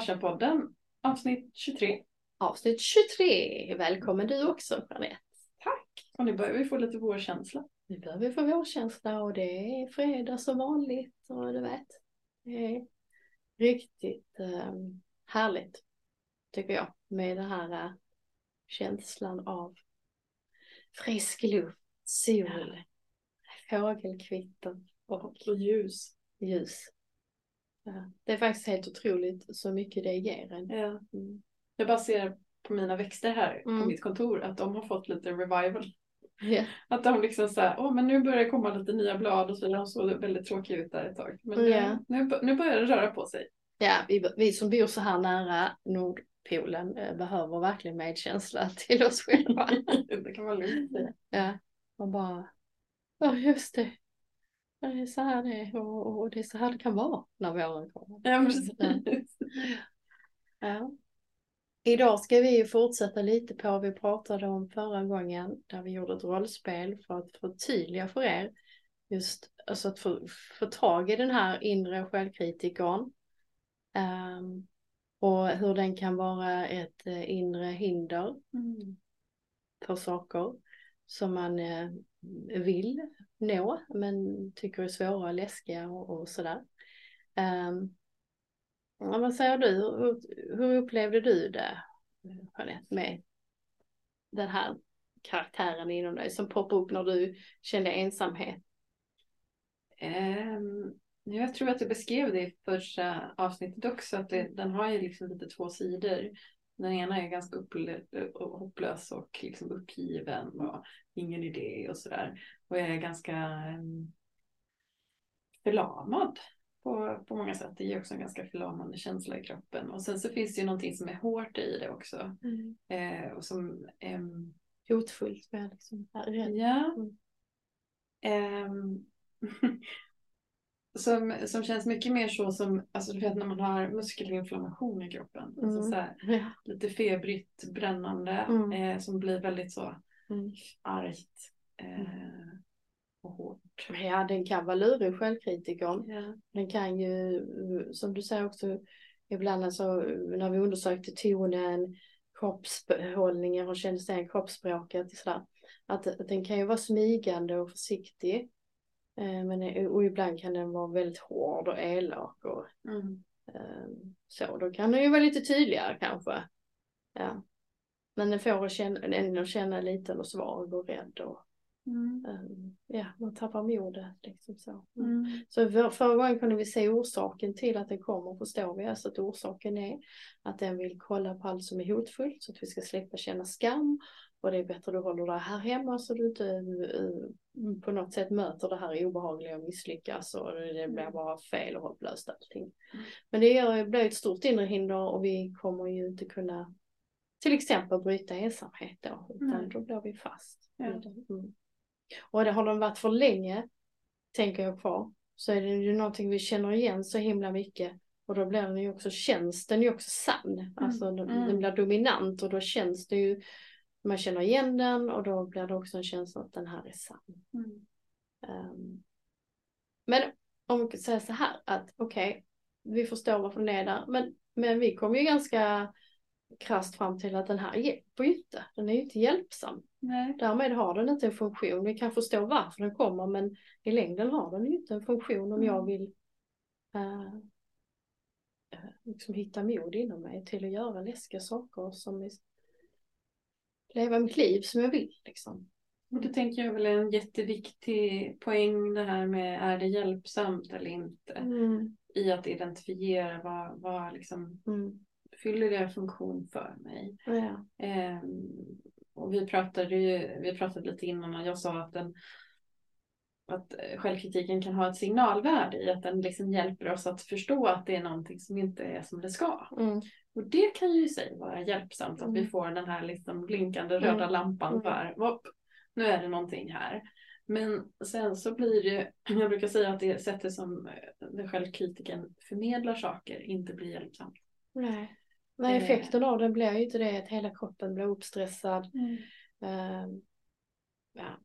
till Compassion-podden avsnitt 23. Avsnitt 23. Välkommen du också Jeanette. Tack! Och nu börjar vi få lite vårkänsla. Nu börjar vi få vårkänsla och det är fredag som vanligt och du vet. Det är riktigt eh, härligt tycker jag med den här eh, känslan av frisk luft, sol, fågelkvitter och, Och ljus. ljus. Ja, det är faktiskt helt otroligt så mycket det ger en. Ja. Mm. Jag bara ser på mina växter här Mm. på mitt kontor att de har fått lite revival. Ja. Att de liksom såhär, åh men nu börjar det komma lite nya blad och så vidare. De såg väldigt tråkiga ut där ett tag. Men nu, Ja. nu, nu börjar det röra på sig. Ja, vi, vi som bor så här nära Nordpolen eh, behöver verkligen medkänsla till oss själva. det kan vara lugnt. ja, och bara, ja just det. Det är så här det är och, och det är så här det kan vara när våren kommer. Ja, precis. Ja. Idag ska vi ju fortsätta lite på vad vi pratade om förra gången där vi gjorde ett rollspel för att förtydliga för er just alltså att få, få tag i den här inre självkritikern Ehm, och hur den kan vara ett eh, inre hinder Mm. för saker som man eh, vill nå men tycker är svåra och läskiga och, och sådär. Um, vad säger du? Hur, hur upplevde du det Jeanette med den här karaktären inom dig som poppade upp när du kände ensamhet? Um, jag tror att jag beskrev det i första avsnittet också, att det, den har ju liksom lite två sidor. Den ena är ganska och hopplös och liksom uppgiven och ingen idé och sådär. Och jag är ganska um, förlamad på, på många sätt. Det är också en ganska förlamande känsla i kroppen. Och sen så finns det ju någonting som är hårt i det också. Eh, och som ehm, Hotfullt med liksom. Ja. Mm. Ehm, som, som känns mycket mer så som, alltså du vet när man har muskelinflammation i kroppen. Alltså Mm. så här, lite febrigt, brännande, Mm. eh, som blir väldigt så Mm. argt eh, och hårt. ja, den kan vara lurig självkritikern. Ja. Den kan ju, som du säger också, ibland alltså när vi undersökte tonen, kroppshållningen, hur kändes det, kroppsspråket, sådär. Att, att den kan ju vara smygande och försiktig. Eh, men, och ibland kan den vara väldigt hård och elak och Mm. eh, så. Då kan den ju vara lite tydligare kanske. Ja. Men den får känna, ändå känna liten och svag och rädd och Mm. eh, ja, man tappar modet liksom så. Mm. Så för, förra gången kunde vi se orsaken till att den kommer, förstår vi. Alltså att orsaken är att den vill kolla på allt som är hotfullt så att vi ska slippa känna skam. Och det är bättre att du håller dig här hemma så du inte eh, på något sätt möter det här obehagliga och misslyckas och det blir bara fel och hopplöst allting. Men det gör- blir ett stort inre hinder och vi kommer ju inte kunna till exempel bryta ensamhet då, utan Nej. då blir vi fast. Ja. Mm. Och det har de varit för länge, tänker jag på, så är det ju någonting vi känner igen så himla mycket. Och då blir den ju också, känns den ju också sann. Alltså den, Mm. den blir dominant och då känns det ju, man känner igen den och då blir det också en känsla att den här är sann. Mm. Ehm, men om vi säger så här att okej, vi förstår varför den är där, men, men vi kom ju ganska krasst fram till att den här hjälper ju inte. Den är ju inte hjälpsam. Nej. Därmed har den inte en funktion. Vi kan förstå varför den kommer men i längden har den ju inte en funktion om jag Mm. vill eh, eh, liksom hitta mod inom mig till att göra läskiga saker som leva mitt liv som jag vill liksom. Och det tänker jag väl en jätteviktig poäng det här med är det hjälpsamt eller inte. Mm. I att identifiera vad, vad liksom Mm. fyller det en funktion för mig. Ja. Ehm, och vi pratade ju, vi pratade lite innan och jag sa att den att självkritiken kan ha ett signalvärde i att den liksom hjälper oss att förstå att det är någonting som inte är som det ska. Mm. Och det kan ju i sig vara hjälpsamt att vi Mm. får den här liksom blinkande Mm. röda lampan Mm. för "Vopp, nu är det någonting här. Men sen så blir det, jag brukar säga att det sättet som eh, den självkritiken förmedlar saker inte blir hjälpsamt. Nej. Nej, Eh. effekten av det blir ju inte det att hela kroppen blir uppstressad. Eh, ja.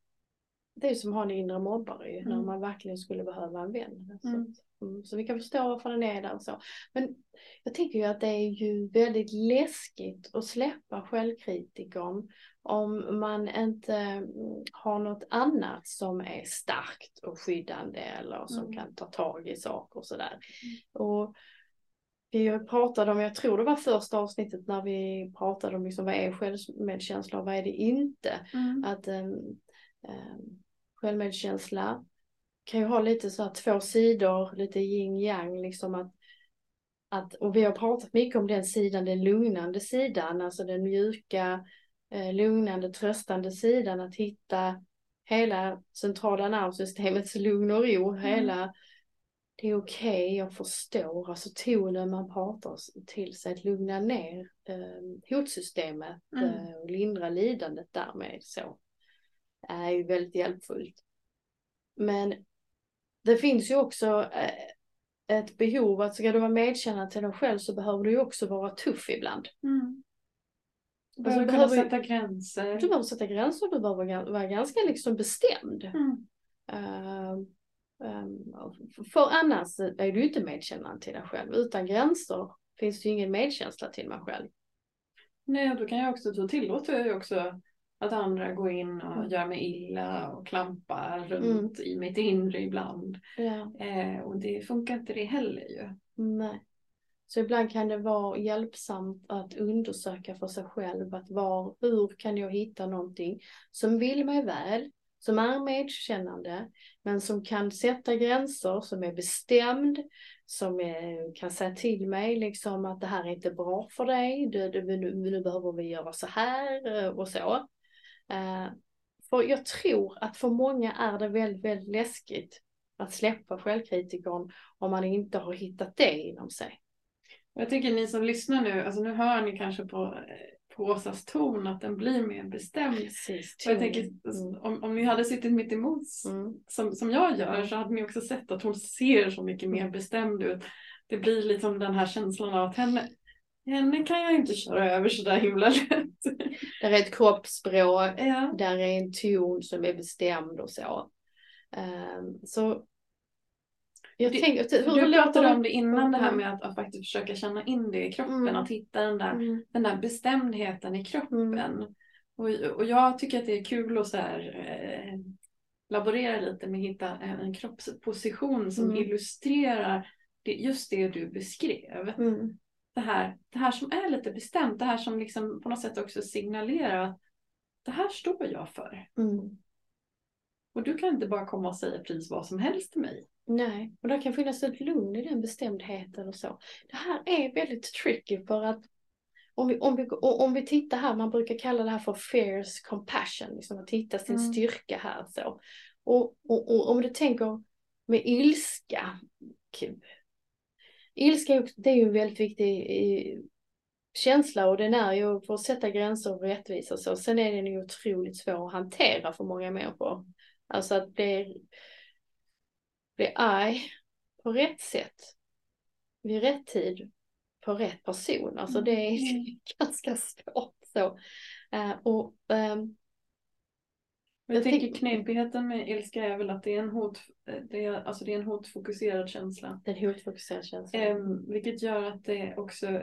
Det är som att ha en inre mobbare ju, när Mm. man verkligen skulle behöva en vän. Så, Mm. mm, så vi kan förstå varför den är där och så. Men jag tänker ju att det är ju väldigt läskigt att släppa självkritikern om man inte mm, har något annat som är starkt och skyddande eller som Mm. kan ta tag i saker och sådär. Och vi pratade om, jag tror det var första avsnittet när vi pratade om liksom vad är självmedkänsla och vad är det inte Mm. att um, självmedkänsla. Kan ju ha lite så här två sidor, lite yin yang liksom att, att och vi har pratat mycket om den sidan, den lugnande sidan, alltså den mjuka, eh, lugnande, tröstande sidan, att hitta hela centrala nervsystemets lugn och ro, hela det är okej, jag förstår, alltså tonen man pratar till sig, att lugna ner eh, hotsystemet Mm. eh, och lindra lidandet därmed så är ju väldigt hjälpfullt. Men det finns ju också eh, ett behov att ska du vara medkännande till dig själv så behöver du ju också vara tuff ibland. Mm. Alltså, Behöver du kunna behöver- sätta gränser. Du behöver sätta gränser, du behöver vara ganska liksom bestämd. Mm. Uh, um, för annars är du inte medkännande till dig själv. Utan gränser finns det ju ingen medkänsla till mig själv. Nej, och då kan jag också, då tillåter jag ju också att andra går in och Mm. gör mig illa och klampar runt i mitt inre ibland. Ja. Eh, och det funkar inte det heller ju. Nej. Så ibland kan det vara hjälpsamt att undersöka för sig själv att var, hur kan jag hitta någonting som vill mig väl, som är medkännande, men som kan sätta gränser, som är bestämd, som är, kan säga till mig liksom att det här är inte bra för dig, du, du, nu, nu behöver vi göra så här eh, och så. Eh, för jag tror att för många är det väldigt, väldigt läskigt att släppa självkritikern om man inte har hittat det inom sig. Jag tycker ni som lyssnar nu, alltså nu hör ni kanske på, eh, på Åsas ton att den blir mer bestämd. Precis. Och jag tänker, Mm. om, om ni hade suttit mitt emot Mm. som, som jag gör så hade ni också sett att hon ser så mycket mer bestämd ut. Det blir liksom den här känslan av att henne, henne kan jag inte köra över så där himla lätt. Där är ett kroppsspråk, ja. där är en ton som är bestämd och så. Ehm, så jag Du- tänker, hur, Du pratade om det innan det här Mm. med att, att faktiskt försöka känna in det i kroppen, Mm. att hitta den där, Mm. den där bestämdheten i kroppen. Mm. Och, och jag tycker att det är kul att så här, eh, laborera lite med att hitta en, en kroppsposition som Mm. illustrerar det, just det du beskrev. Mm. Det här, det här som är lite bestämt, det här som liksom på något sätt också signalerar att det här står jag för. Mm. Och du kan inte bara komma och säga precis vad som helst till mig. Nej, och där kan finnas ett lugn i den bestämdheten och så. Det här är väldigt tricky för att om vi, om vi, om vi tittar här, man brukar kalla det här för fierce compassion, liksom att hitta sin Mm. styrka här så. Och, och, och om du tänker med ilska, ilska det är ju en väldigt viktig eh, känsla och den är ju för att sätta gränser och rättvisa och så. Sen är den ju otroligt svår att hantera för många människor. Alltså att bli, bli arg på rätt sätt, vid rätt tid, på rätt person. Alltså det är Mm. ganska svårt så. Eh, och ehm, Jag, Jag tänk- knepigheten med ilska är väl att det är en, hot, det är, alltså det är en hotfokuserad känsla. den hotfokuserade känslan. Ehm, vilket gör att det också,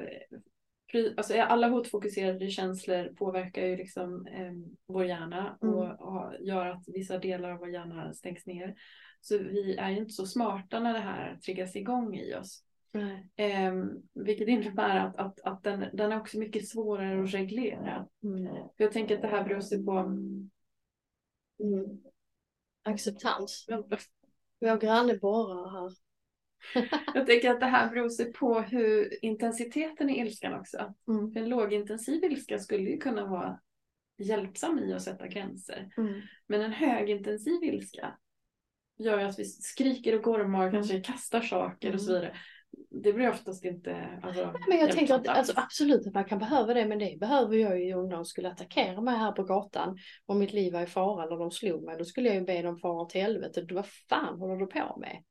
alltså alla hotfokuserade känslor påverkar ju liksom ehm, vår hjärna Mm. och, och gör att vissa delar av vår hjärna stängs ner. Så vi är ju inte så smarta när det här triggas igång i oss. Nej. Ehm, vilket innebär att, att, att den, den är också mycket svårare att reglera. Mm. Jag tänker att det här beror sig på Mm. Acceptans. Vår granne borrar här. Jag tänker att det här beror sig på hur intensiteten i ilskan också. Mm. För en lågintensiv ilska skulle ju kunna vara hjälpsam i att sätta gränser. Mm. Men en högintensiv ilska gör att vi skriker och gormar, kanske Mm. kastar saker och så vidare. Det blir oftast inte alltså, Nej, Men jag tänker att alltså, absolut att man kan behöva det, men det behöver jag ju om de skulle attackera mig här på gatan och mitt liv var i fara eller de slog mig. Då skulle jag ju be dem fara åt helvete. Vad fan håller du på med?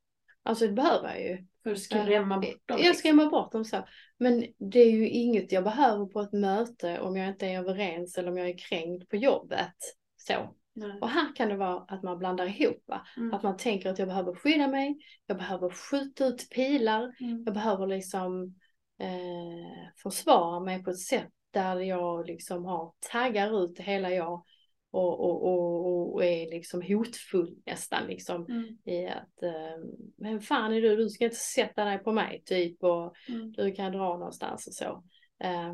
Alltså det behöver jag ju. För att skrämma bort dem. Jag skrämmer bort dem så. Men det är ju inget jag behöver på ett möte om jag inte är överens eller om jag är kränkt på jobbet. Så. Nej. Och här kan det vara att man blandar ihop. Mm. Att man tänker att jag behöver skydda mig, jag behöver skjuta ut pilar, Mm. jag behöver liksom eh, försvara mig på ett sätt där jag liksom har taggar ut hela jag och, och, och, och är liksom hotfull nästan liksom Mm. i att eh, men fan är du, du ska inte sätta dig på mig typ och Mm. du kan dra någonstans och så. Eh,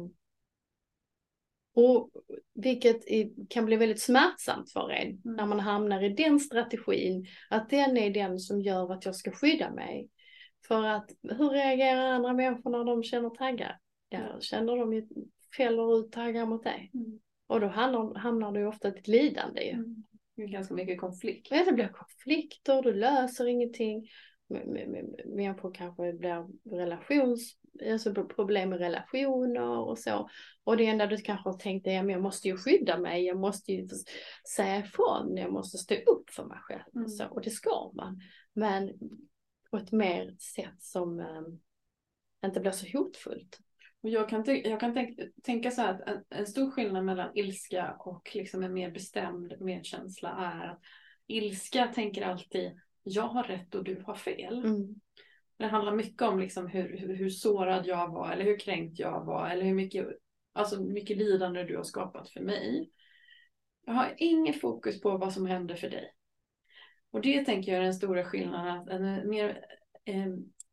och vilket kan bli väldigt smärtsamt för en Mm. när man hamnar i den strategin. Att den är den som gör att jag ska skydda mig. För att hur reagerar andra människor när de känner taggar? Ja, känner de ju, fäller ut taggar mot dig. Mm. Och då hamnar, hamnar du ofta i ett lidande ju. Mm. Det är ganska mycket konflikt. Ja, Det blir konflikter, du löser ingenting. Människor kanske blir relations, alltså problem med relationer och så. Och det enda du kanske har tänkt är, men jag måste ju skydda mig, jag måste ju säga ifrån, jag måste stå upp för mig själv. Mm. Och, så. och det ska man. Men på ett mer sätt som um, inte blir så hotfullt. Och jag kan, jag kan tänk- tänka så här att en, en stor skillnad mellan ilska och liksom en mer bestämd medkänsla är att ilska tänker alltid jag har rätt och du har fel. Mm. Det handlar mycket om liksom hur, hur, hur sårad jag var eller hur kränkt jag var eller hur mycket, alltså mycket lidande du har skapat för mig. Jag har inget fokus på vad som händer för dig. Och det tänker jag är den stora skillnaden. Att en mer eh,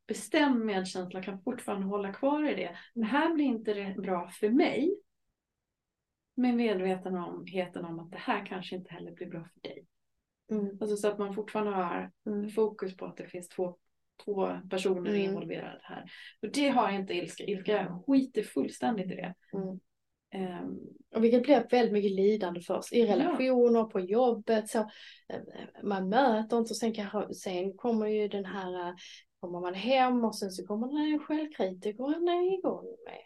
bestämd medkänsla kan fortfarande hålla kvar i det. Det här blir inte bra för mig. Men medvetenheten om att det här kanske inte heller blir bra för dig. Mm. Alltså så att man fortfarande har Mm. fokus på att det finns två, två personer Mm. involverade här. Och det har inte ilska. Ilska skiter fullständigt i det. Mm. Ehm, Och vilket blir väldigt mycket lidande för oss i Ja. relationer, på jobbet. Så, eh, man möter inte och sen, kanske, sen kommer ju den här, eh, kommer man hem och sen så kommer den här självkritikern igång med.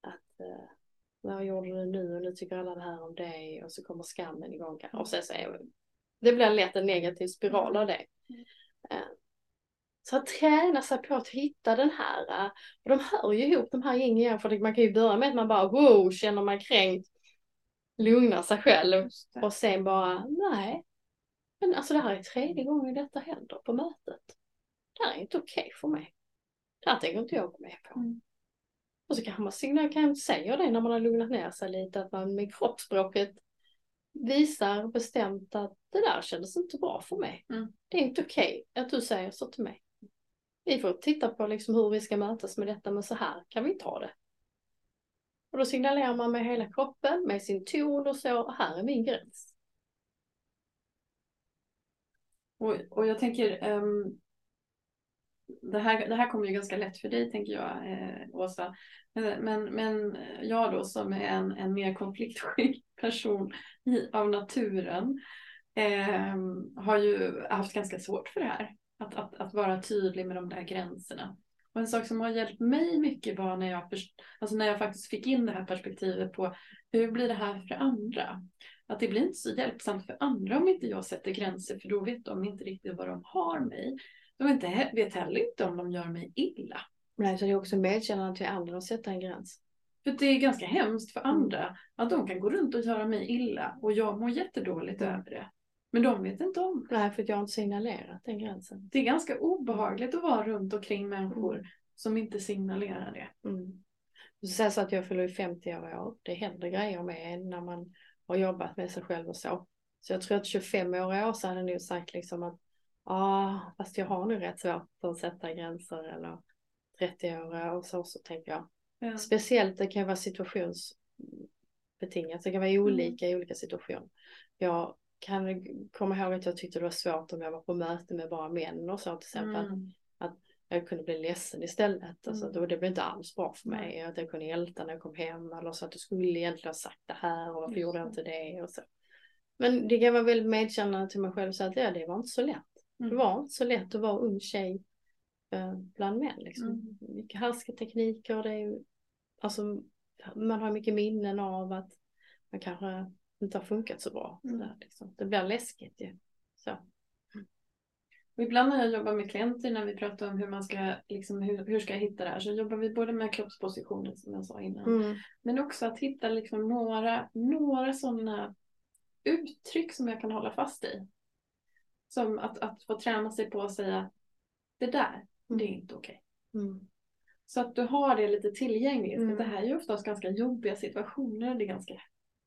Att eh, vad gjorde du nu och nu tycker alla det här om dig och så kommer skammen igång. Och sen så är, det blir lätt en negativ spiral av det. Eh, Så att träna sig på att hitta den här, eh, och de hör ju ihop de här yin yang, för man kan ju börja med att man bara wow, känner man kränkt, lugnar sig själv och sen bara nej. Men alltså det här är tredje gången detta händer på mötet. Det här är inte okej för mig. Det här tänker inte jag gå med på. Mm. Och så kanske man signalerar, kan säga det när man har lugnat ner sig lite, att man med kroppsspråket visar bestämt att det där kändes inte bra för mig. Mm. Det är inte okej att du säger så till mig. Vi får titta på liksom hur vi ska mötas med detta, men så här kan vi ta det. Och då signalerar man med hela kroppen, med sin ton och så, här är min gräns. Och, och jag tänker, um, det, här, det här kommer ju ganska lätt för dig tänker jag, eh, Åsa. Men, men, men jag då som är en, en mer konfliktskygg person i, av naturen eh, har ju haft ganska svårt för det här. Att, att, att vara tydlig med de där gränserna. Och en sak som har hjälpt mig mycket var när jag, alltså när jag faktiskt fick in det här perspektivet på hur blir det här för andra? Att det blir inte så hjälpsamt för andra om inte jag sätter gränser för då vet de inte riktigt vad de har mig. De inte, vet heller inte om de gör mig illa. Nej, så det är också medkännande till andra att sätta en gräns. För det är ganska hemskt för andra att de kan gå runt och göra mig illa och jag mår jättedåligt Mm. över det. Men de vet inte om det. Nej, för jag har inte signalerat den gränsen. Det är ganska obehagligt att vara runt omkring människor Mm. som inte signalerar det. Mm. Så säg så att jag fyller 50 år, det händer grejer med en när man har jobbat med sig själv och så. Så jag tror att 25 år så hade jag nog sagt liksom att ja, ah, fast jag har nog rätt svårt att sätta gränser eller 30 år och så, så tänker jag. Ja. Speciellt det kan vara situationsbetingat, det kan vara olika i olika situationer. Jag kan komma ihåg att jag tyckte det var svårt om jag var på möte med bara män och så till exempel. Mm. Jag kunde bli ledsen istället. Alltså, Mm. då, det blev inte alls bra för mig. Att jag kunde älta när jag kom hem. Eller så att du skulle egentligen ha sagt det här och varför Just gjorde jag inte det. Och så. Men det kan vara väldigt medkännande till mig själv. Så att ja, det var inte så lätt. Mm. Det var inte så lätt att vara ung tjej eh, bland män. Liksom. Mm. Mycket härskartekniker. Det är, ju- alltså, man har mycket minnen av att man kanske inte har funkat så bra. Mm. Sådär, liksom. Det blir läskigt ju. Så. Och ibland när jag jobbar med klienter när vi pratar om hur man ska, liksom, hur, hur ska jag hitta det här så jobbar vi både med kroppspositioner som jag sa innan. Mm. Men också att hitta liksom några, några sådana uttryck som jag kan hålla fast i. Som att, att få träna sig på att säga det där, det är inte okej. Mm. Så att du har det lite tillgängligt. Mm. För det här är ju oftast ganska jobbiga situationer. Det är ganska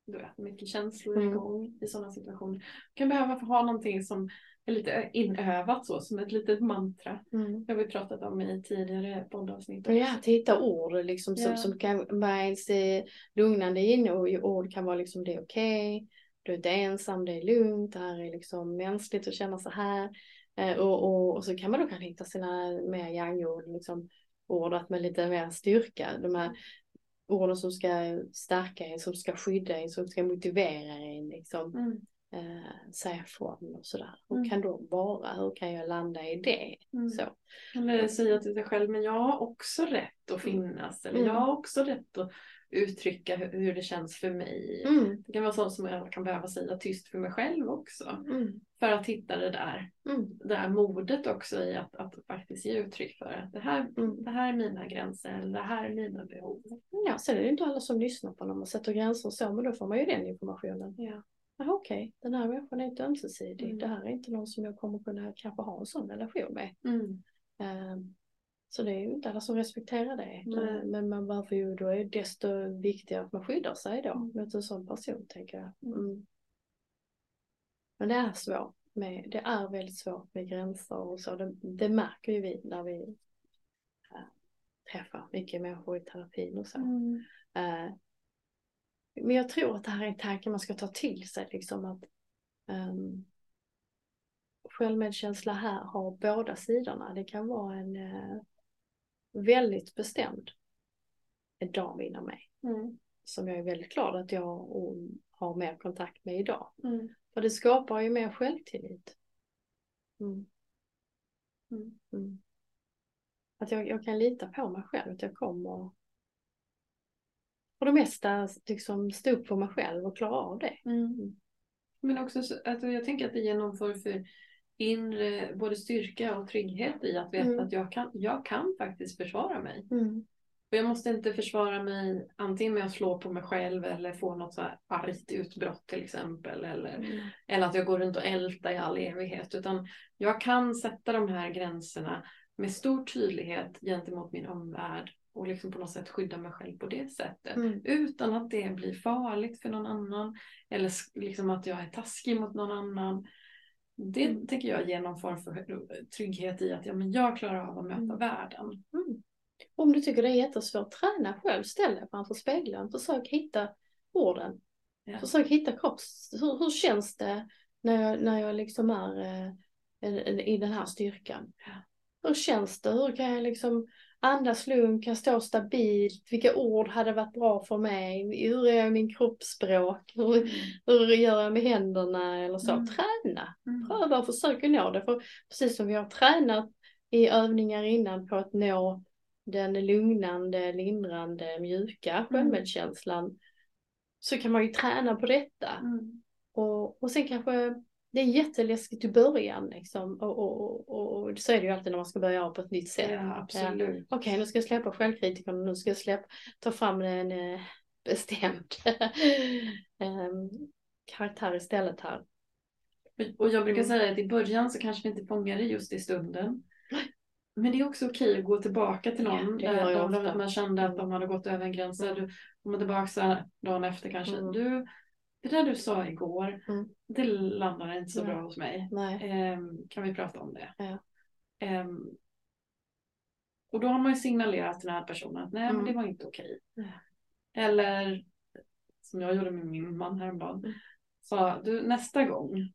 du vet, mycket känslor Mm. igång i sådana situationer. Du kan behöva få ha någonting som är lite inövat så, som ett litet mantra. Mm. Det har vi pratat om i tidigare poddavsnitt. Ja, att hitta ord liksom, som, Ja. som kan vara ens eh, lugnande inne och ord kan vara liksom det är okej, du är inte ensam, det är lugnt, det här är liksom mänskligt att känna så här. Eh, och, och, och så kan man då kanske hitta sina mer yang-ord, liksom ord att med lite mer styrka. De här orden som ska stärka en, som ska skydda en, som ska motivera en liksom. Mm. Eh, säga ifrån och sådär. Hur Mm. kan de vara? Hur kan jag landa i det? Mm. Så. Eller säga till dig själv, men jag har också rätt att finnas. Eller Mm. jag har också rätt att uttrycka hur, det känns för mig. Mm. Det kan vara sånt som jag kan behöva säga tyst för mig själv också. Mm. För att hitta det där, Mm. det där modet också i att, att faktiskt ge uttryck för att det här, Mm. det här är mina gränser, det här är mina behov. Ja, sen är det inte alla som lyssnar på när man sätter gränser och så, men då får man ju den informationen. Ja. Jaha, okej, den här människan är inte ömsesidig. Mm. Det här är inte någon som jag kommer kunna kanske ha en sån relation med. Mm. Så det är ju inte alla som respekterar det. Ehm, Men man behöver ju, då är det desto viktigare att man skyddar sig då Mm. mot en sån person, tänker jag. Mm. Mm. Men det är svårt. Med, det är väldigt svårt med gränser och så. Det, det märker ju vi när vi äh, träffar mycket människor i terapin och så. Mm. Eh, men jag tror att det här är en tanke man ska ta till sig. Liksom att um, Självmedkänsla här har båda sidorna. Det kan vara en eh, väldigt bestämd dam inom mig. Mm. Som jag är väldigt glad att jag har mer kontakt med idag. Mm. För det skapar ju mer självtillit. Mm. Mm. Mm. Att jag, jag kan lita på mig själv, att jag kommer för det mesta liksom stå upp för mig själv och klara av det. Mm. Men också så att jag tänker att det form för inre både styrka och trygghet i att veta Mm. att jag kan, jag kan faktiskt försvara mig. Mm. Och jag måste inte försvara mig antingen med att slå på mig själv eller få något så här argt utbrott till exempel. Eller, Mm. eller att jag går runt och ältar i all evighet. Utan jag kan sätta de här gränserna med stor tydlighet gentemot min omvärld. Och liksom på något sätt skydda mig själv på det sättet. Mm. Utan att det blir farligt för någon annan. Eller liksom att jag är taskig mot någon annan. Det Mm. tänker jag ger någon form för trygghet i att ja, men jag klarar av att möta Mm. världen. Mm. Om du tycker det är jättesvårt, träna själv. Ställ dig framför spegeln. Försök hitta orden. Ja. Försök hitta kropps... Hur, hur känns det när jag, när jag liksom är eh, i den här styrkan? Hur känns det? Hur kan jag liksom andas lugnt? Kan stå stabilt? Vilka ord hade varit bra för mig? Hur är jag i min kroppsspråk? Hur, hur gör jag med händerna eller så? Mm. Träna. Mm. pröva och försöka nå det. För precis som vi har tränat i övningar innan på att nå den lugnande, lindrande, mjuka självmedkänslan så kan man ju träna på detta. Mm. Och, och sen kanske det är jätteläskigt i början liksom. Och, och, och, och så är det ju alltid när man ska börja på ett nytt sätt. Ja, absolut. Okej, nu ska jag släppa självkritiken, nu ska jag släppa, ta fram en eh, bestämd em, karaktär istället här. Och jag brukar säga att i början så kanske vi inte fångar det just i stunden. Men det är också okej att gå tillbaka till Ja, någon. jag där de, man kände att Mm. de hade gått över en gräns. Du kommer tillbaka dagen efter kanske. Mm. Du, det där du sa igår, Mm. det landade inte så bra hos mig. Ehm, kan vi prata om det? Ja. Ehm, och då har man ju signalerat till den här personen att nej men Mm. det var inte okej. Ja. Eller som jag gjorde med min man häromdagen. Mm. Sa du nästa gång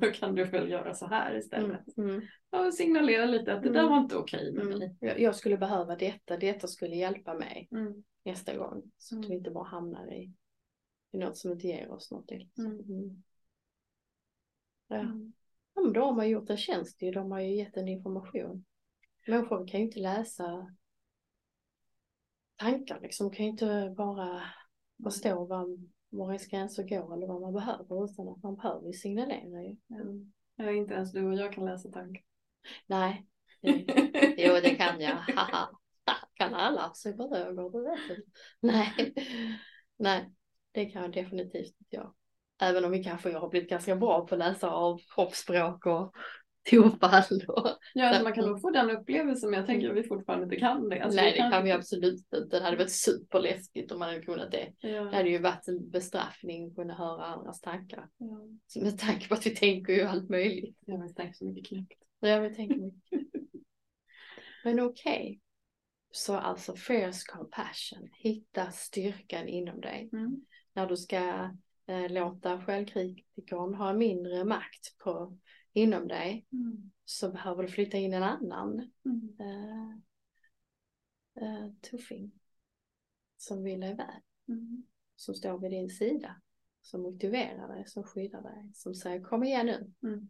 så kan du väl göra så här istället. Mm. Mm. Ja, signalera lite att det där Mm. var inte okej med Mm. mig. Jag, jag skulle behöva detta, detta skulle hjälpa mig Mm. nästa gång. Så att Mm. vi inte bara hamnar i, i något som inte ger oss någonting. Mm. Ja. Mm. ja, men då har man gjort en tjänst ju, de har ju gett en information. Människor kan ju inte läsa tankar liksom, kan ju inte bara förstå vad, var ens gränser går eller vad man behöver utan att man behöver signalera ju. Mm. Ja, inte ens du och jag kan läsa tankar. Nej, det, jo det kan jag. Kan alla psykologer, det. Nej, nej, det kan jag definitivt inte jag. Även om vi kanske har blivit ganska bra på att läsa av kroppsspråk och tonfall. Och... Ja, alltså man kan nog få den upplevelsen men jag tänker att vi fortfarande inte kan det. Alltså, Nej, vi det kan vi absolut inte. Det hade varit superläskigt om man hade kunnat det. Ja. Det hade ju varit en bestraffning att kunna höra andras tankar. Ja. Med tanke på att vi tänker ju allt möjligt. Jag har inte tänkt så mycket knäppt. Ja, vi tänker mycket. Men okej. Så alltså fierce compassion. Hitta styrkan inom dig. Mm. När du ska eh, låta självkritikern ha mindre makt på, inom dig Mm. så behöver du flytta in en annan Mm. eh, eh, tuffing som vill dig väl. Mm. Som står vid din sida. Som motiverar dig, som skyddar dig. Som säger kom igen nu. Mm.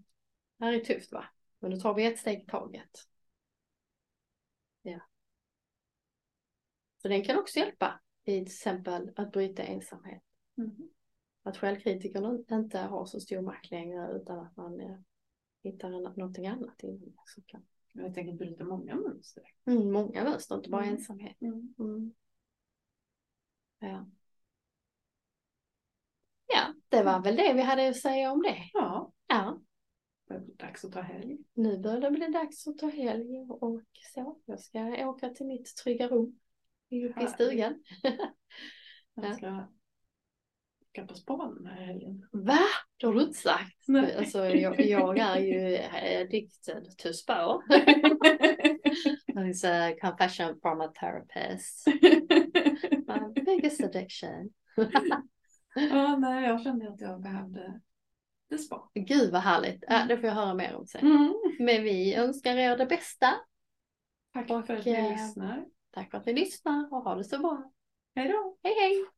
Det här är tufft va? Men nu tar vi ett steg i taget. Ja. Så den kan också hjälpa i till exempel att bryta ensamhet. Mm. Att självkritikerna inte har så stor makt längre utan att man eh, hittar en, någonting annat inom det kan. Jag tänker bryta många mönster. Mm, många mönster, inte bara Mm. ensamhet. Mm. Mm. Ja. ja, det var väl det vi hade att säga om det. Ja, Ja, det blir dags att ta helg. nu börjar det bli dags att ta helg och så. Jag ska åka till mitt trygga rum i stugan. Ska åka på span den här helgen. Va? Det har du inte sagt. Nej. Alltså, jag, jag är ju addicted to spa. It's a confession from a therapist. My biggest addiction. ja, nej, jag kände att jag behövde det spa. Gud vad härligt. Ja, det får jag höra mer om sen. Mm. Men vi önskar er det bästa. Tack Och, för att ni eh, lyssnar. Tack för att ni lyssnar och ha det så bra. Hej då! Hej hej!